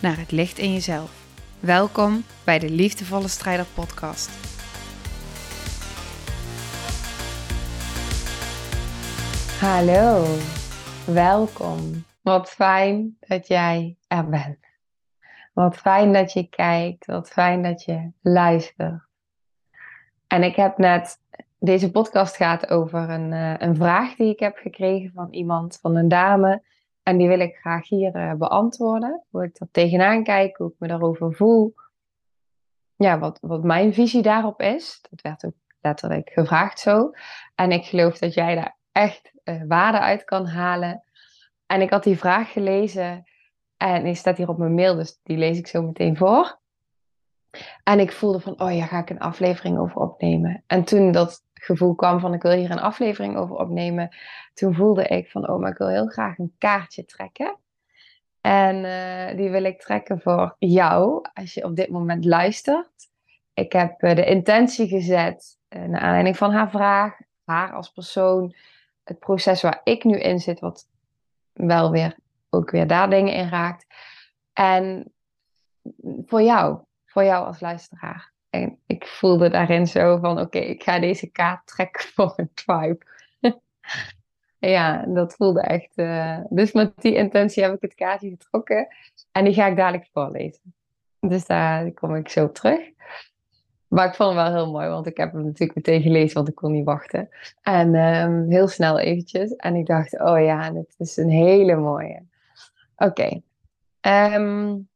naar het licht in jezelf. Welkom bij de Liefdevolle Strijder Podcast. Hallo, welkom. Wat fijn dat jij er bent. Wat fijn dat je kijkt, wat fijn dat je luistert. En ik heb net, deze podcast gaat over een, uh, een vraag die ik heb gekregen van iemand, van een dame en die wil ik graag hier uh, beantwoorden. Hoe ik er tegenaan kijk, hoe ik me daarover voel. Ja, wat, wat mijn visie daarop is. Dat werd ook letterlijk gevraagd zo. En ik geloof dat jij daar echt uh, waarde uit kan halen. En ik had die vraag gelezen en die staat hier op mijn mail, dus die lees ik zo meteen voor. En ik voelde van, oh ja, ga ik een aflevering over opnemen. En toen dat gevoel kwam van ik wil hier een aflevering over opnemen, toen voelde ik van oh, maar ik wil heel graag een kaartje trekken. En uh, die wil ik trekken voor jou, als je op dit moment luistert. Ik heb uh, de intentie gezet, uh, naar aanleiding van haar vraag, haar als persoon, het proces waar ik nu in zit, wat wel weer ook weer daar dingen in raakt. En voor jou, voor jou als luisteraar. En ik voelde daarin zo van, oké, ik ga deze kaart trekken voor een tribe. ja, dat voelde echt. Uh... dus met die intentie heb ik het kaartje getrokken. En die ga ik dadelijk voorlezen. Dus daar kom ik zo op terug. Maar ik vond hem wel heel mooi, want ik heb hem natuurlijk meteen gelezen, want ik kon niet wachten. En um, heel snel eventjes. En ik dacht, oh ja, dit is een hele mooie. Oké. Okay. Um,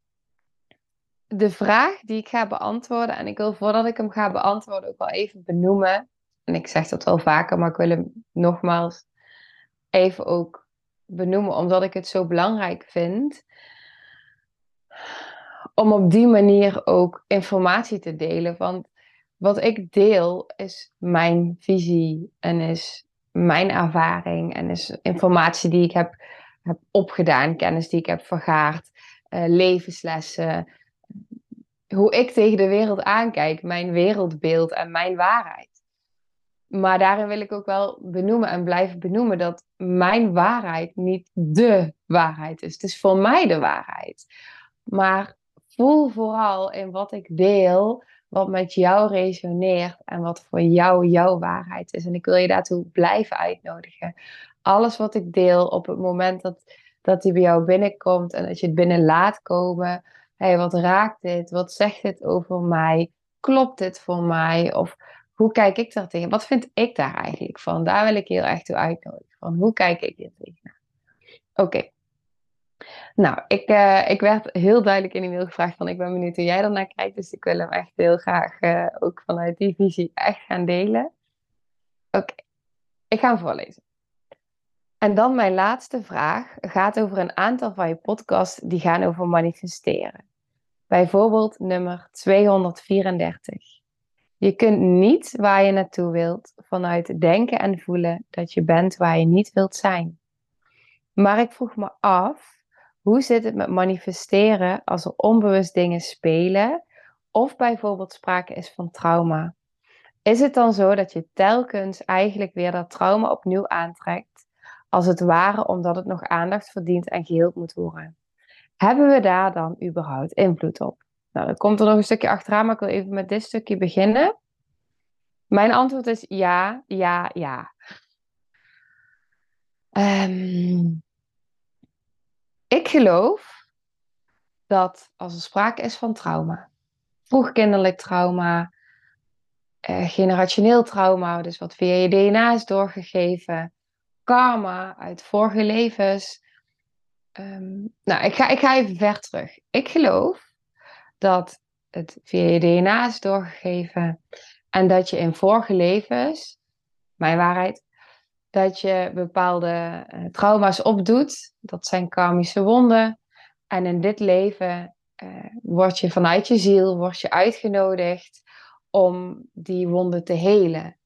de vraag die ik ga beantwoorden, en ik wil voordat ik hem ga beantwoorden ook wel even benoemen. En ik zeg dat wel vaker, maar ik wil hem nogmaals even ook benoemen, omdat ik het zo belangrijk vind. Om op die manier ook informatie te delen. Want wat ik deel is mijn visie en is mijn ervaring en is informatie die ik heb, heb opgedaan, kennis die ik heb vergaard, uh, levenslessen hoe ik tegen de wereld aankijk, mijn wereldbeeld en mijn waarheid. Maar daarin wil ik ook wel benoemen en blijven benoemen dat mijn waarheid niet de waarheid is. Het is voor mij de waarheid. Maar voel vooral in wat ik deel, wat met jou resoneert en wat voor jou jouw waarheid is. En ik wil je daartoe blijven uitnodigen. Alles wat ik deel op het moment dat, dat die bij jou binnenkomt en dat je het binnen laat komen, hey, wat raakt dit? Wat zegt dit over mij? Klopt dit voor mij? Of hoe kijk ik daar tegen? Wat vind ik daar eigenlijk van? Daar wil ik heel erg toe uitnodigen. Van hoe kijk ik hier tegen? Oké. Nou, ik, uh, ik werd heel duidelijk in die mail gevraagd van ik ben benieuwd hoe jij ernaar kijkt. Dus ik wil hem echt heel graag uh, ook vanuit die visie echt gaan delen. Oké, ik ga hem voorlezen. En dan mijn laatste vraag gaat over een aantal van je podcasts die gaan over manifesteren. Bijvoorbeeld nummer 234. Je kunt niet waar je naartoe wilt vanuit denken en voelen dat je bent waar je niet wilt zijn. Maar ik vroeg me af, hoe zit het met manifesteren als er onbewust dingen spelen of bijvoorbeeld sprake is van trauma? Is het dan zo dat je telkens eigenlijk weer dat trauma opnieuw aantrekt als het ware omdat het nog aandacht verdient en geheeld moet worden. Hebben we daar dan überhaupt invloed op? Nou, dan komt er nog een stukje achteraan, maar ik wil even met dit stukje beginnen. Mijn antwoord is ja, ja, ja. Um, ik geloof dat als er sprake is van trauma, vroegkinderlijk trauma, eh, generationeel trauma, dus wat via je DNA is doorgegeven, karma uit vorige levens. Ehm, nou, ik ga, ik ga even ver terug. Ik geloof dat het via je DNA is doorgegeven en dat je in vorige levens, mijn waarheid, dat je bepaalde uh, trauma's opdoet. Dat zijn karmische wonden. En in dit leven uh, word je vanuit je ziel, word je uitgenodigd om die wonden te helen.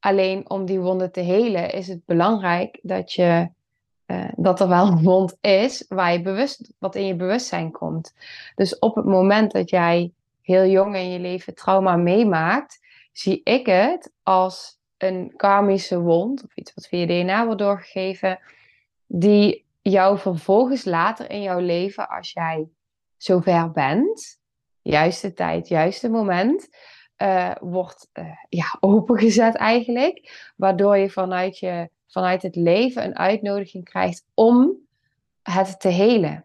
Alleen om die wonden te helen is het belangrijk dat, je, uh, dat er wel een wond is waar je bewust, wat in je bewustzijn komt. Dus op het moment dat jij heel jong in je leven trauma meemaakt, zie ik het als een karmische wond of iets wat via DNA wordt doorgegeven, die jou vervolgens later in jouw leven, als jij zover bent, juiste tijd, juiste moment, uh, wordt uh, ja, opengezet eigenlijk. Waardoor je vanuit, je vanuit het leven een uitnodiging krijgt om het te helen.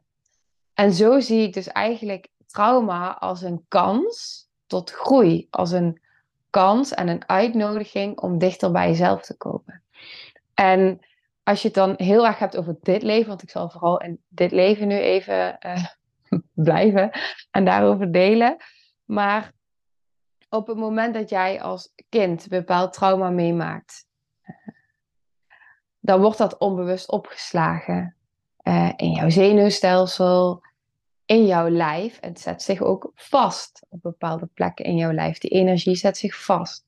En zo zie ik dus eigenlijk trauma als een kans tot groei. Als een kans en een uitnodiging om dichter bij jezelf te komen. En als je het dan heel erg hebt over dit leven, want ik zal vooral in dit leven nu even uh, blijven en daarover delen. Maar op het moment dat jij als kind bepaald trauma meemaakt, dan wordt dat onbewust opgeslagen uh, in jouw zenuwstelsel, in jouw lijf. En het zet zich ook vast op bepaalde plekken in jouw lijf. Die energie zet zich vast.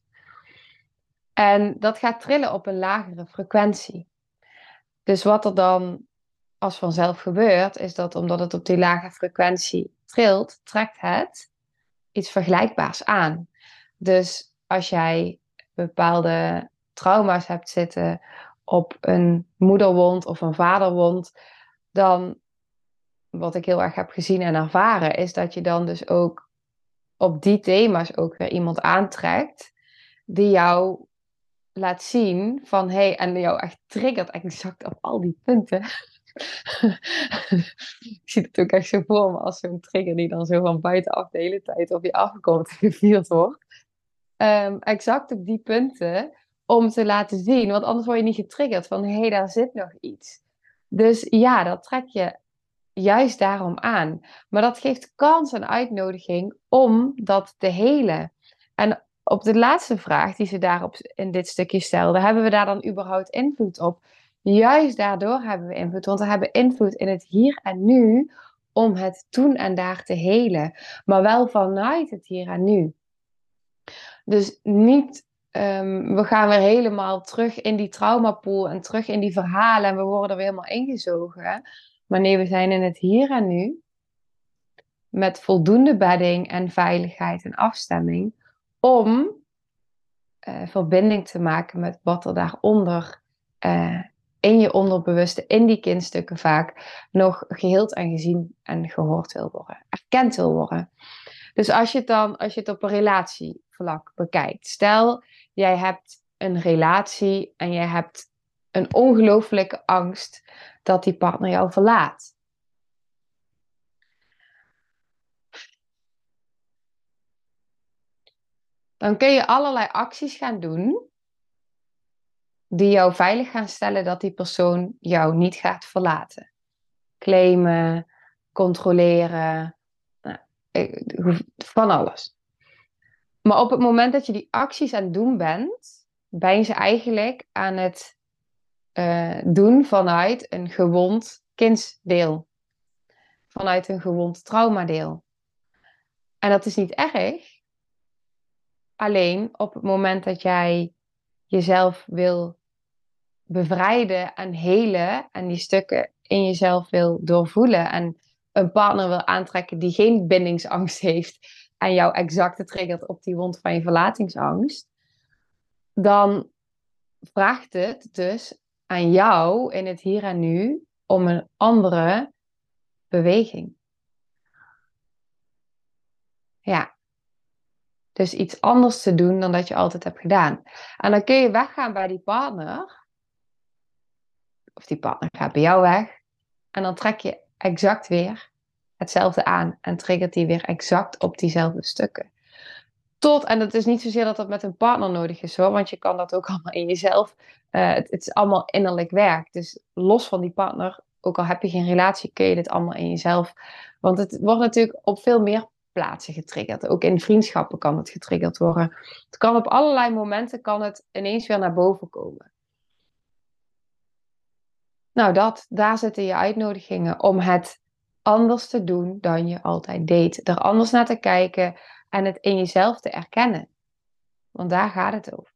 En dat gaat trillen op een lagere frequentie. Dus wat er dan als vanzelf gebeurt, is dat omdat het op die lage frequentie trilt, trekt het iets vergelijkbaars aan. Dus als jij bepaalde trauma's hebt zitten op een moederwond of een vaderwond, dan wat ik heel erg heb gezien en ervaren, is dat je dan dus ook op die thema's ook weer iemand aantrekt die jou laat zien van hey, en jou echt triggert exact op al die punten. ik zie het ook echt zo voor me als zo'n trigger die dan zo van buitenaf de hele tijd op je afkomt gevierd wordt. Um, exact op die punten om te laten zien, want anders word je niet getriggerd van hé, hey, daar zit nog iets. Dus ja, dat trek je juist daarom aan. Maar dat geeft kans en uitnodiging om dat te helen. En op de laatste vraag die ze daarop in dit stukje stelde, hebben we daar dan überhaupt invloed op? Juist daardoor hebben we invloed, want we hebben invloed in het hier en nu om het toen en daar te helen, maar wel vanuit het hier en nu. Dus niet, um, we gaan weer helemaal terug in die traumapool en terug in die verhalen en we worden er weer helemaal ingezogen. Maar nee, we zijn in het hier en nu met voldoende bedding en veiligheid en afstemming om uh, verbinding te maken met wat er daaronder uh, in je onderbewuste, in die kindstukken vaak, nog geheeld en gezien en gehoord wil worden, erkend wil worden. Dus als je het dan, als je het op een relatievlak bekijkt, stel jij hebt een relatie en jij hebt een ongelooflijke angst dat die partner jou verlaat. Dan kun je allerlei acties gaan doen die jou veilig gaan stellen dat die persoon jou niet gaat verlaten. Claimen, controleren, van alles. Maar op het moment dat je die acties aan het doen bent, ben je eigenlijk aan het uh, doen vanuit een gewond kindsdeel. Vanuit een gewond traumadeel. En dat is niet erg. Alleen op het moment dat jij jezelf wil bevrijden en helen en die stukken in jezelf wil doorvoelen en een partner wil aantrekken die geen bindingsangst heeft en jou exact triggert op die wond van je verlatingsangst, dan vraagt het dus aan jou in het hier en nu om een andere beweging. Ja. Dus iets anders te doen dan dat je altijd hebt gedaan. En dan kun je weggaan bij die partner. Of die partner gaat bij jou weg. En dan trek je exact weer hetzelfde aan. En triggert die weer exact op diezelfde stukken. Tot, en het is niet zozeer dat dat met een partner nodig is hoor, want je kan dat ook allemaal in jezelf. Uh, het, het, is allemaal innerlijk werk. Dus los van die partner, ook al heb je geen relatie, kun je dit allemaal in jezelf. Want het wordt natuurlijk op veel meer plaatsen getriggerd. Ook in vriendschappen kan het getriggerd worden. Het kan op allerlei momenten kan het ineens weer naar boven komen. Nou, dat, daar zitten je uitnodigingen om het anders te doen dan je altijd deed. Er anders naar te kijken en het in jezelf te erkennen. Want daar gaat het over.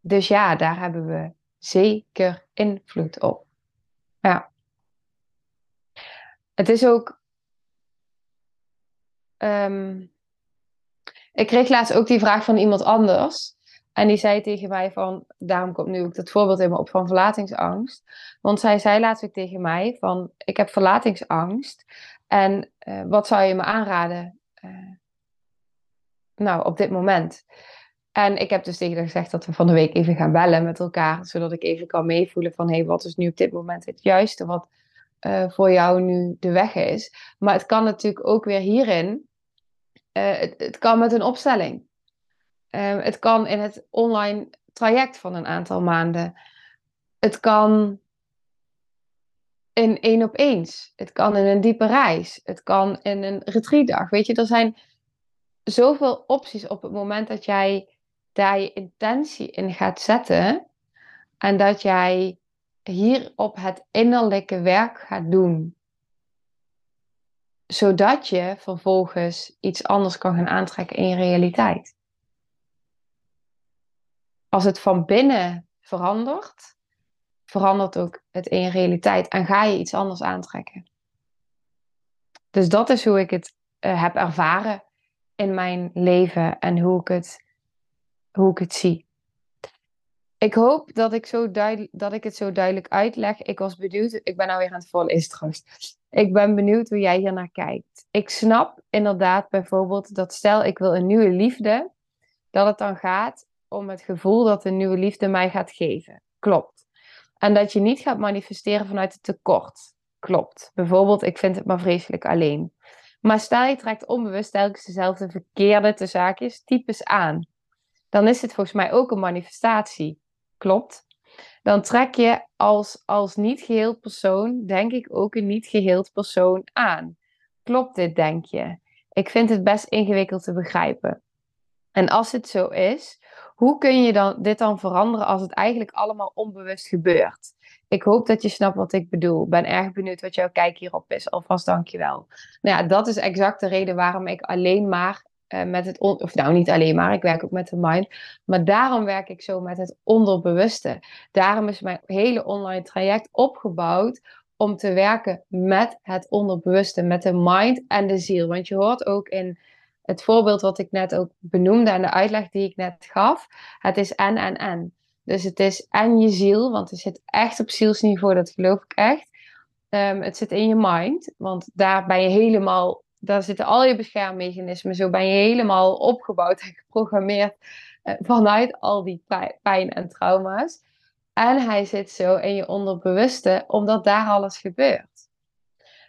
Dus ja, daar hebben we zeker invloed op. Ja. Het is ook. Ehm, ik kreeg laatst ook die vraag van iemand anders. En die zei tegen mij van, daarom komt nu ook dat voorbeeld in me op van verlatingsangst. Want zij zei laatst ook tegen mij van, ik heb verlatingsangst. En uh, wat zou je me aanraden? Uh, nou, op dit moment. En ik heb dus tegen haar gezegd dat we van de week even gaan bellen met elkaar. Zodat ik even kan meevoelen van, hé, hey, wat is nu op dit moment het juiste wat uh, voor jou nu de weg is. Maar het kan natuurlijk ook weer hierin, het, het kan met een opstelling. Ehm, het kan in het online traject van een aantal maanden. Het kan in één op eens. Het kan in een diepe reis. Het kan in een retreatdag. Weet je, er zijn zoveel opties op het moment dat jij daar je intentie in gaat zetten. En dat jij hierop het innerlijke werk gaat doen. Zodat je vervolgens iets anders kan gaan aantrekken in je realiteit als het van binnen verandert, verandert ook het in realiteit en ga je iets anders aantrekken. Dus dat is hoe ik het uh, heb ervaren in mijn leven en hoe ik het, hoe ik het zie. Ik hoop dat ik, zo dat ik het zo duidelijk uitleg. Ik was benieuwd, ik ben nou weer aan het voorlezen trouwens. Ik ben benieuwd hoe jij hier naar kijkt. Ik snap inderdaad bijvoorbeeld dat stel ik wil een nieuwe liefde, dat het dan gaat om het gevoel dat een nieuwe liefde mij gaat geven. Klopt. En dat je niet gaat manifesteren vanuit het tekort. Klopt. Bijvoorbeeld, ik vind het maar vreselijk alleen. Maar stel je trekt onbewust telkens dezelfde verkeerde te zaakjes types aan. Dan is het volgens mij ook een manifestatie. Klopt. Dan trek je als, als niet geheel persoon, denk ik, ook een niet geheel persoon aan. Klopt dit, denk je? Ik vind het best ingewikkeld te begrijpen. En als het zo is, hoe kun je dan, dit dan veranderen als het eigenlijk allemaal onbewust gebeurt? Ik hoop dat je snapt wat ik bedoel. Ben erg benieuwd wat jouw kijk hierop is. Alvast dankjewel. Nou ja, dat is exact de reden waarom ik alleen maar uh, met het, on of nou niet alleen maar, ik werk ook met de mind. Maar daarom werk ik zo met het onderbewuste. Daarom is mijn hele online traject opgebouwd om te werken met het onderbewuste, met de mind en de ziel. Want je hoort ook in het voorbeeld wat ik net ook benoemde en de uitleg die ik net gaf, het is en en en. Dus het is en je ziel, want het zit echt op zielsniveau, dat geloof ik echt. Um, het zit in je mind, want daar ben je helemaal, daar zitten al je beschermmechanismen, zo ben je helemaal opgebouwd en geprogrammeerd uh, vanuit al die pijn en trauma's. En hij zit zo in je onderbewuste, omdat daar alles gebeurt.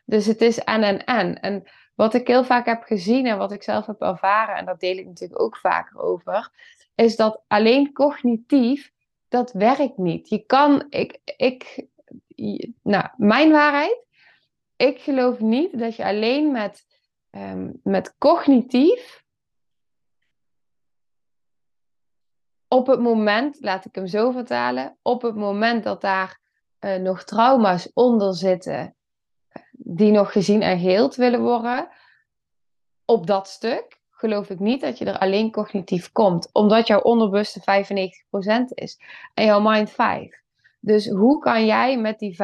Dus het is en en en. En wat ik heel vaak heb gezien en wat ik zelf heb ervaren, en dat deel ik natuurlijk ook vaker over, is dat alleen cognitief, dat werkt niet. Je kan, ik, ik, nou, mijn waarheid, ik geloof niet dat je alleen met, um, met cognitief op het moment, laat ik hem zo vertalen, op het moment dat daar uh, nog trauma's onder zitten, die nog gezien en geheeld willen worden, op dat stuk geloof ik niet dat je er alleen cognitief komt, omdat jouw onderbewuste 95% is en jouw mind 5. Dus hoe kan jij met die 5%,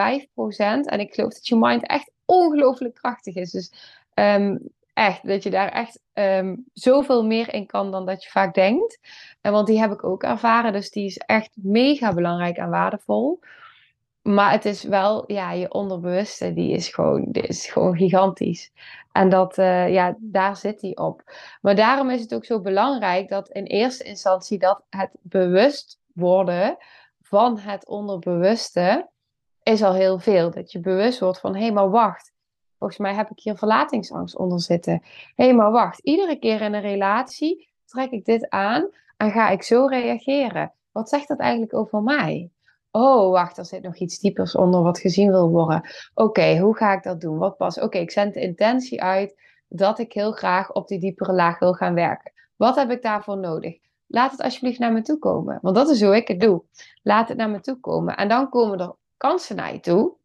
en ik geloof dat je mind echt ongelooflijk krachtig is, dus um, echt, dat je daar echt um, zoveel meer in kan dan dat je vaak denkt. En want die heb ik ook ervaren, dus die is echt mega belangrijk en waardevol. Maar het is wel, ja, je onderbewuste, die is gewoon, die is gewoon gigantisch. En dat, uh, ja, daar zit hij op. Maar daarom is het ook zo belangrijk dat in eerste instantie dat het bewust worden van het onderbewuste is al heel veel. Dat je bewust wordt van, hé, hey, maar wacht. Volgens mij heb ik hier verlatingsangst onder zitten. Hé, hey, maar wacht. Iedere keer in een relatie trek ik dit aan en ga ik zo reageren. Wat zegt dat eigenlijk over mij? Oh, wacht, er zit nog iets diepers onder wat gezien wil worden. Oké, hoe ga ik dat doen? Wat pas? Oké, ik zend de intentie uit dat ik heel graag op die diepere laag wil gaan werken. Wat heb ik daarvoor nodig? Laat het alsjeblieft naar me toe komen. Want dat is hoe ik het doe. Laat het naar me toe komen. En dan komen er kansen naar je toe.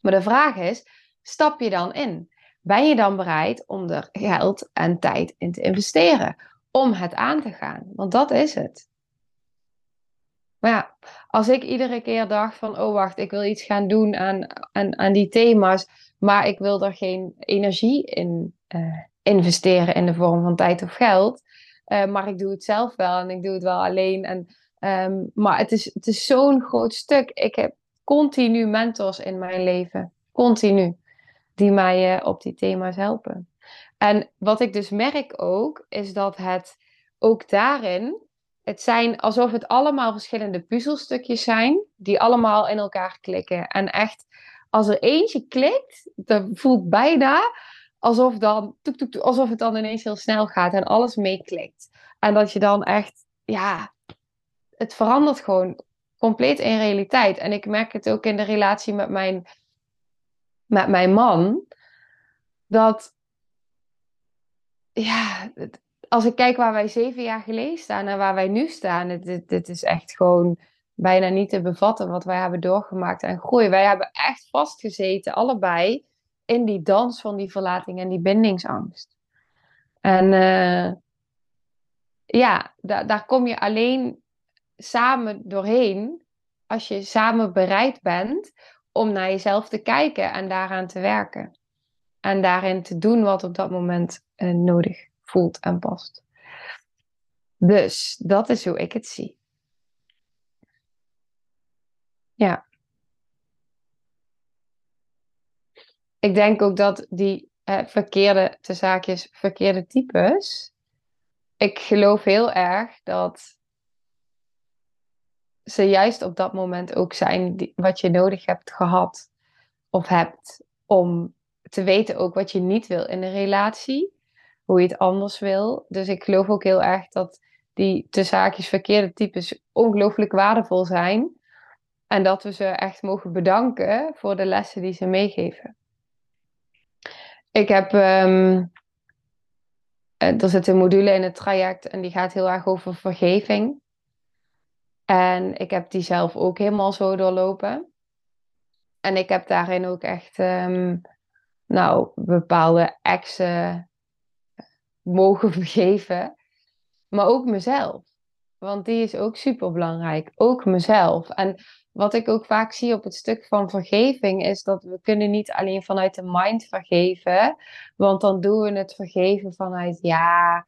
Maar de vraag is, stap je dan in? Ben je dan bereid om er geld en tijd in te investeren? Om het aan te gaan? Want dat is het. Maar ja, als ik iedere keer dacht van, oh wacht, ik wil iets gaan doen aan, aan, aan die thema's, maar ik wil er geen energie in uh, investeren in de vorm van tijd of geld, uh, maar ik doe het zelf wel en ik doe het wel alleen. En, um, maar het is, het is zo'n groot stuk. Ik heb continu mentors in mijn leven, continu, die mij uh, op die thema's helpen. En wat ik dus merk ook, is dat het ook daarin het zijn alsof het allemaal verschillende puzzelstukjes zijn, die allemaal in elkaar klikken. En echt, als er eentje klikt, dan voelt bijna alsof, dan, toek, toek, alsof het dan ineens heel snel gaat en alles meeklikt. En dat je dan echt, ja, het verandert gewoon compleet in realiteit. En ik merk het ook in de relatie met mijn, met mijn man, dat, ja, als ik kijk waar wij zeven jaar geleden staan en waar wij nu staan, dit, dit is echt gewoon bijna niet te bevatten wat wij hebben doorgemaakt en groei. Wij hebben echt vastgezeten, allebei, in die dans van die verlating en die bindingsangst. En uh, ja, da daar kom je alleen samen doorheen als je samen bereid bent om naar jezelf te kijken en daaraan te werken. En daarin te doen wat op dat moment uh, nodig voelt en past. Dus dat is hoe ik het zie. Ja. Ik denk ook dat die verkeerde, te zaakjes, verkeerde types. Ik geloof heel erg dat ze juist op dat moment ook zijn die, wat je nodig hebt gehad of hebt om te weten ook wat je niet wil in een relatie hoe je het anders wil. Dus ik geloof ook heel erg dat die te zaakjes verkeerde types ongelooflijk waardevol zijn. En dat we ze echt mogen bedanken voor de lessen die ze meegeven. Ik heb. Um, er zit een module in het traject en die gaat heel erg over vergeving. En ik heb die zelf ook helemaal zo doorlopen. En ik heb daarin ook echt, um, nou, bepaalde exen mogen vergeven. Maar ook mezelf. Want die is ook super belangrijk. Ook mezelf. En wat ik ook vaak zie op het stuk van vergeving is dat we kunnen niet alleen vanuit de mind vergeven. Want dan doen we het vergeven vanuit ja,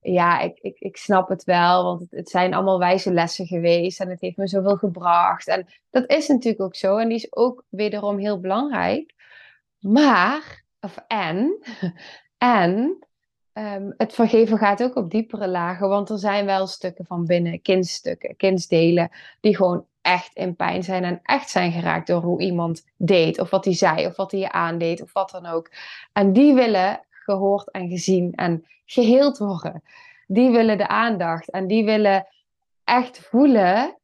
ja, ik, ik, ik snap het wel. Want het, zijn allemaal wijze lessen geweest. En het heeft me zoveel gebracht. En dat is natuurlijk ook zo. En die is ook wederom heel belangrijk. Maar, of en, en Um, het vergeven gaat ook op diepere lagen, want er zijn wel stukken van binnen, kindstukken, kindsdelen, die gewoon echt in pijn zijn en echt zijn geraakt door hoe iemand deed, of wat hij zei, of wat hij je aandeed, of wat dan ook. En die willen gehoord en gezien en geheeld worden. Die willen de aandacht en die willen echt voelen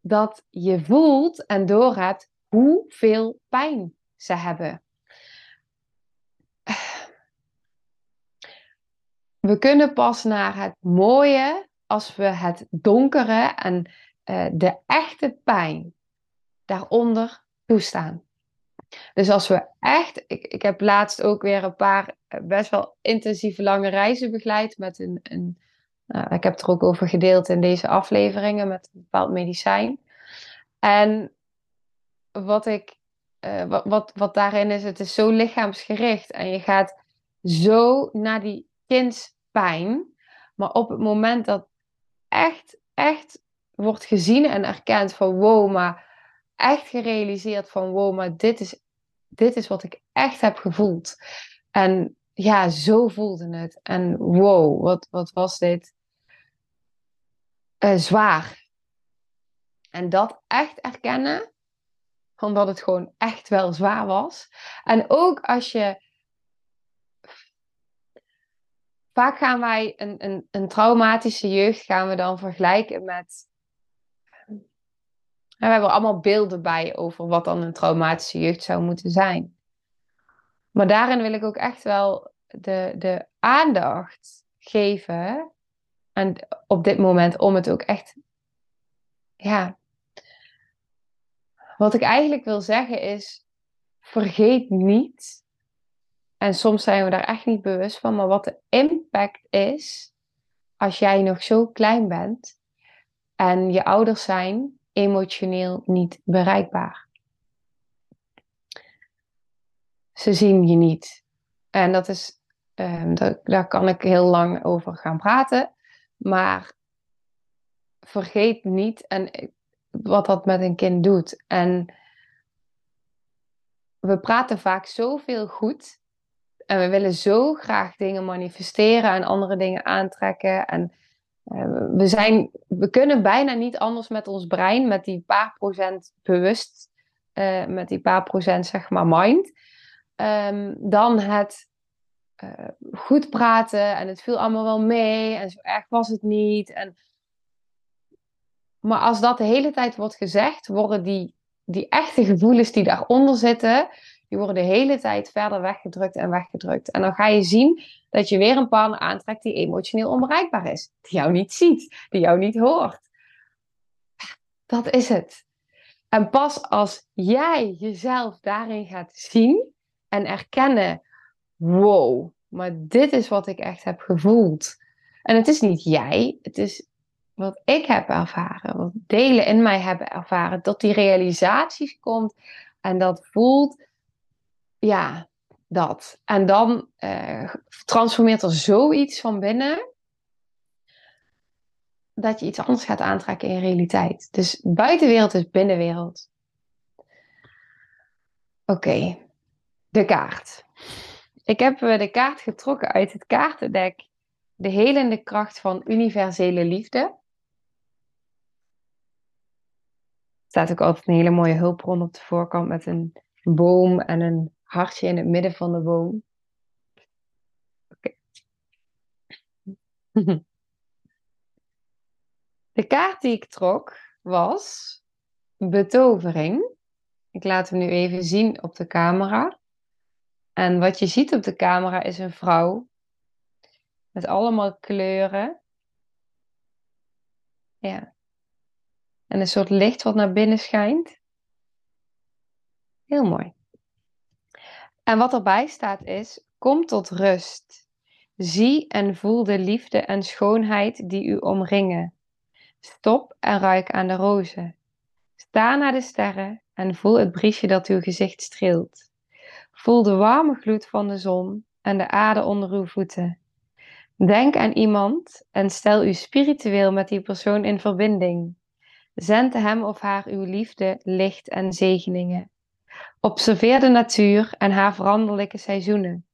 dat je voelt en doorhebt hoeveel pijn ze hebben. We kunnen pas naar het mooie als we het donkere en uh, de echte pijn daaronder toestaan. Dus als we echt, ik, ik heb laatst ook weer een paar eh, best wel intensieve lange reizen begeleid met een, een nou, ik heb het er ook over gedeeld in deze afleveringen met een bepaald medicijn. En wat ik, uh, wat, wat, wat daarin is, het is zo lichaamsgericht en je gaat zo naar die kind pijn. Maar op het moment dat echt, echt wordt gezien en erkend van wow, maar echt gerealiseerd van wow, maar dit is, dit is wat ik echt heb gevoeld. En ja, zo voelde het. En wow, wat, wat was dit uh, zwaar. En dat echt erkennen, omdat het gewoon echt wel zwaar was. En ook als je vaak gaan wij een, een, een traumatische jeugd gaan we dan vergelijken met. we hebben allemaal beelden bij over wat dan een traumatische jeugd zou moeten zijn. Maar daarin wil ik ook echt wel de, de aandacht geven. En op dit moment om het ook echt. Ja. Wat ik eigenlijk wil zeggen is. Vergeet niet En soms zijn we daar echt niet bewust van. Maar wat de impact is als jij nog zo klein bent en je ouders zijn emotioneel niet bereikbaar. Ze zien je niet. En dat is, um, daar kan ik heel lang over gaan praten. Maar vergeet niet en wat dat met een kind doet. En we praten vaak zoveel goed. En we willen zo graag dingen manifesteren en andere dingen aantrekken. En uh, we, zijn, we kunnen bijna niet anders met ons brein, met die paar procent bewust, uh, met die paar procent zeg maar mind, um, dan het uh, goed praten en het viel allemaal wel mee en zo erg was het niet. En... Maar als dat de hele tijd wordt gezegd, worden die, die echte gevoelens die daaronder zitten, die worden de hele tijd verder weggedrukt en weggedrukt. En dan ga je zien dat je weer een partner aantrekt die emotioneel onbereikbaar is. Die jou niet ziet, die jou niet hoort. Dat is het. En pas als jij jezelf daarin gaat zien en erkennen: wow, maar dit is wat ik echt heb gevoeld. En het is niet jij, het is wat ik heb ervaren, wat delen in mij hebben ervaren, dat die realisaties komt en dat voelt ja, dat. En dan uh, transformeert er zoiets van binnen dat je iets anders gaat aantrekken in realiteit. Dus buitenwereld is binnenwereld. Oké, de kaart. Ik heb eh, de kaart getrokken uit het kaartendek. De helende kracht van universele liefde. Er staat ook altijd een hele mooie hulpbron op de voorkant met een boom en een hartje in het midden van de boom. Oké. De kaart die ik trok was betovering. Ik laat hem nu even zien op de camera. En wat je ziet op de camera is een vrouw met allemaal kleuren. Ja. En een soort licht wat naar binnen schijnt. Heel mooi. En wat erbij staat is: kom tot rust. Zie en voel de liefde en schoonheid die u omringen. Stop en ruik aan de rozen. Sta naar de sterren en voel het briesje dat uw gezicht streelt. Voel de warme gloed van de zon en de aarde onder uw voeten. Denk aan iemand en stel u spiritueel met die persoon in verbinding. Zend hem of haar uw liefde, licht en zegeningen. Observeer de natuur en haar veranderlijke seizoenen.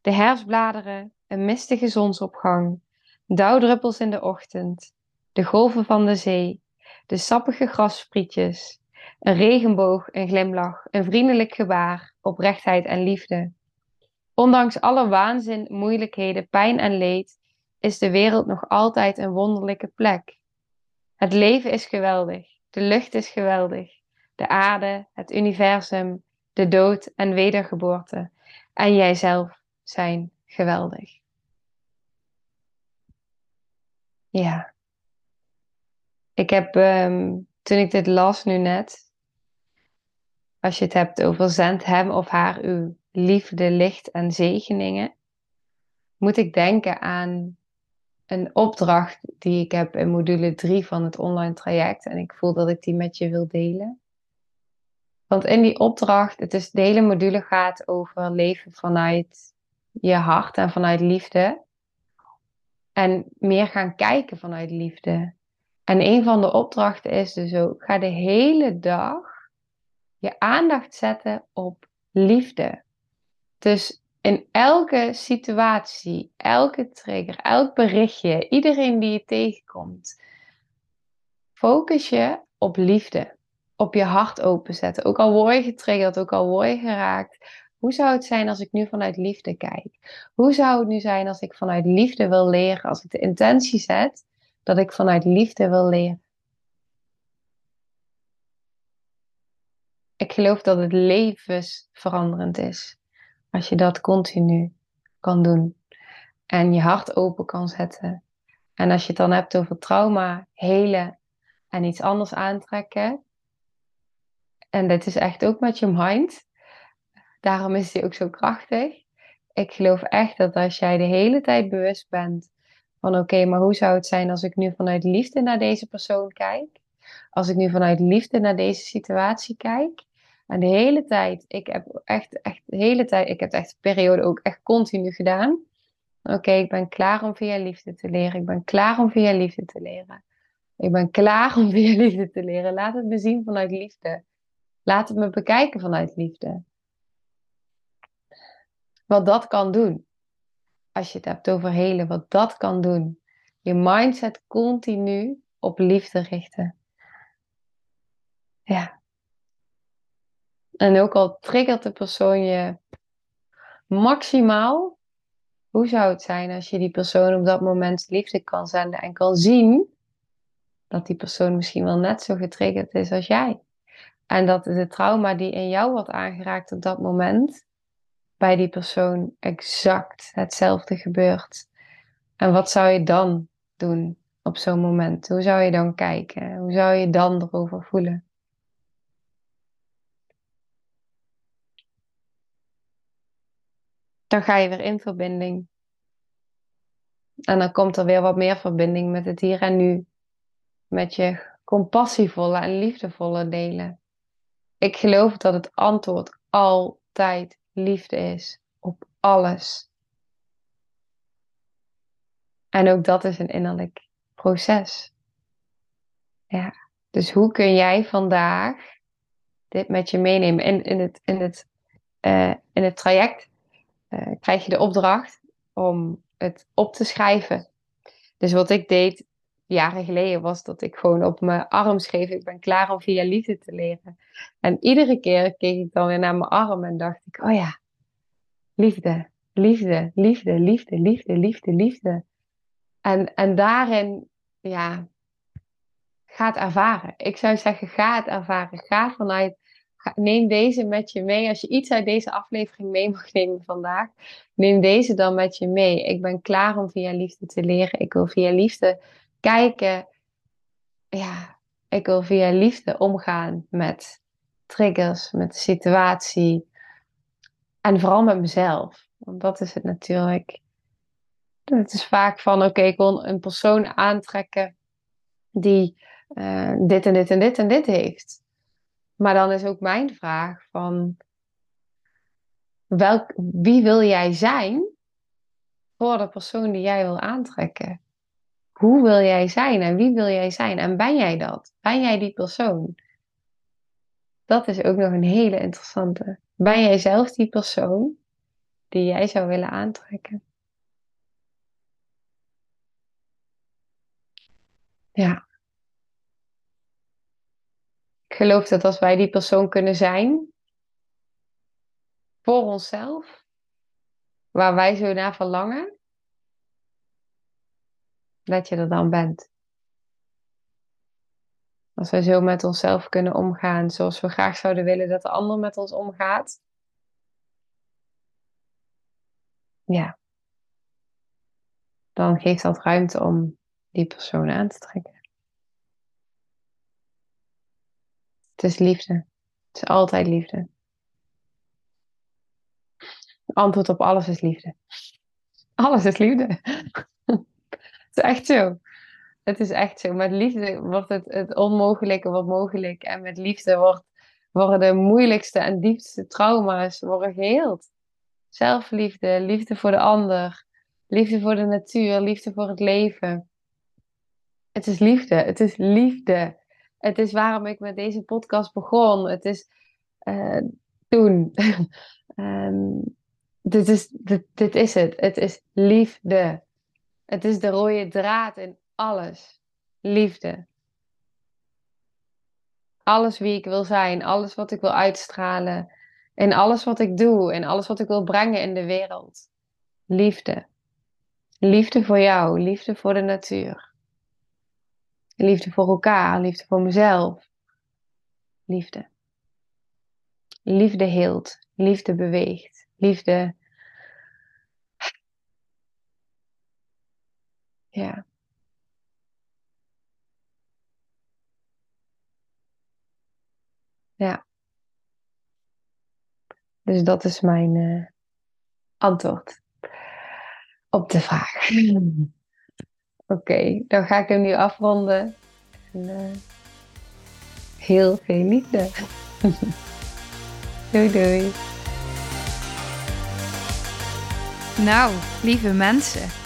De herfstbladeren, een mistige zonsopgang, dauwdruppels in de ochtend, de golven van de zee, de sappige grassprietjes, een regenboog, een glimlach, een vriendelijk gebaar, oprechtheid en liefde. Ondanks alle waanzin, moeilijkheden, pijn en leed, is de wereld nog altijd een wonderlijke plek. Het leven is geweldig, de lucht is geweldig, de aarde, het universum, de dood en wedergeboorte. En jijzelf zijn geweldig. Ja. Ik heb, um, toen ik dit las nu net, als je het hebt over zend hem of haar uw liefde, licht en zegeningen, moet ik denken aan een opdracht die ik heb in module 3 van het online traject. En ik voel dat ik die met je wil delen. Want in die opdracht, het is, de hele module gaat over leven vanuit je hart en vanuit liefde. En meer gaan kijken vanuit liefde. En een van de opdrachten is dus ook, ga de hele dag je aandacht zetten op liefde. Dus in elke situatie, elke trigger, elk berichtje, iedereen die je tegenkomt, focus je op liefde op je hart openzetten. Ook al word je getriggerd, ook al word je geraakt. Hoe zou het zijn als ik nu vanuit liefde kijk? Hoe zou het nu zijn als ik vanuit liefde wil leren? Als ik de intentie zet dat ik vanuit liefde wil leren. Ik geloof dat het levensveranderend is. Als je dat continu kan doen. En je hart open kan zetten. En als je het dan hebt over trauma, helen en iets anders aantrekken, en dit is echt ook met je mind. Daarom is die ook zo krachtig. ik geloof echt dat als jij de hele tijd bewust bent van oké, maar hoe zou het zijn als ik nu vanuit liefde naar deze persoon kijk? Als ik nu vanuit liefde naar deze situatie kijk. En de hele tijd, ik heb echt, echt de hele tijd, ik heb echt de periode ook echt continu gedaan. Oké, ik ben klaar om via liefde te leren. Ik ben klaar om via liefde te leren. Ik ben klaar om via liefde te leren. Laat het me zien vanuit liefde. Laat het me bekijken vanuit liefde. Wat dat kan doen. Als je het hebt over helen, wat dat kan doen. Je mindset continu op liefde richten. Ja. En ook al triggert de persoon je maximaal, hoe zou het zijn als je die persoon op dat moment liefde kan zenden en kan zien dat die persoon misschien wel net zo getriggerd is als jij? En dat de trauma die in jou wordt aangeraakt op dat moment, bij die persoon exact hetzelfde gebeurt. En wat zou je dan doen op zo'n moment? Hoe zou je dan kijken? Hoe zou je dan erover voelen? Dan ga je weer in verbinding. En dan komt er weer wat meer verbinding met het hier en nu. Met je compassievolle en liefdevolle delen. Ik geloof dat het antwoord altijd liefde is op alles. En ook dat is een innerlijk proces. Ja, dus hoe kun jij vandaag dit met je meenemen? In, in, het, in, het, uh, in het traject uh, krijg je de opdracht om het op te schrijven. Dus wat ik deed jaren geleden was dat ik gewoon op mijn arm schreef: Ik ben klaar om via liefde te leren. En iedere keer keek ik dan weer naar mijn arm en dacht ik: Oh ja, liefde, liefde, liefde, liefde, liefde, liefde, liefde. En, en daarin, ja, ga het ervaren. Ik zou zeggen: ga het ervaren. Ga vanuit. neem deze met je mee. Als je iets uit deze aflevering mee mag nemen vandaag, neem deze dan met je mee. Ik ben klaar om via liefde te leren. Ik wil via liefde kijken, ja, ik wil via liefde omgaan met triggers, met de situatie en vooral met mezelf. Want dat is het natuurlijk. Het is vaak van, oké, ik wil een persoon aantrekken die uh, dit en dit en dit en dit heeft. Maar dan is ook mijn vraag van, welk, wie wil jij zijn voor de persoon die jij wil aantrekken? Hoe wil jij zijn en wie wil jij zijn? En ben jij dat? Ben jij die persoon? Dat is ook nog een hele interessante. Ben jij zelf die persoon die jij zou willen aantrekken? Ja. Ik geloof dat als wij die persoon kunnen zijn voor onszelf, waar wij zo naar verlangen, dat je er dan bent. Als wij zo met onszelf kunnen omgaan zoals we graag zouden willen dat de ander met ons omgaat. Ja. Dan geeft dat ruimte om die persoon aan te trekken. Het is liefde. Het is altijd liefde. Het antwoord op alles is liefde. Alles is liefde is echt zo. Het is echt zo. Met liefde wordt het, het onmogelijke wordt mogelijk. En met liefde wordt, worden de moeilijkste en diepste trauma's worden geheeld. Zelfliefde, liefde voor de ander, liefde voor de natuur, liefde voor het leven. Het is liefde. Het is liefde. Het is waarom ik met deze podcast begon. Het is uh, toen. um, dit, is, dit, dit is het. Het is liefde. Het is de rode draad in alles. Liefde. Alles wie ik wil zijn, alles wat ik wil uitstralen, in alles wat ik doe, in alles wat ik wil brengen in de wereld. Liefde. Liefde voor jou, liefde voor de natuur. Liefde voor elkaar, liefde voor mezelf. Liefde. Liefde heelt, liefde beweegt, liefde Ja. Ja. Dus dat is mijn uh, antwoord op de vraag. Oké, dan ga ik hem nu afronden. En, uh, heel veel doei doei. Nou, lieve mensen,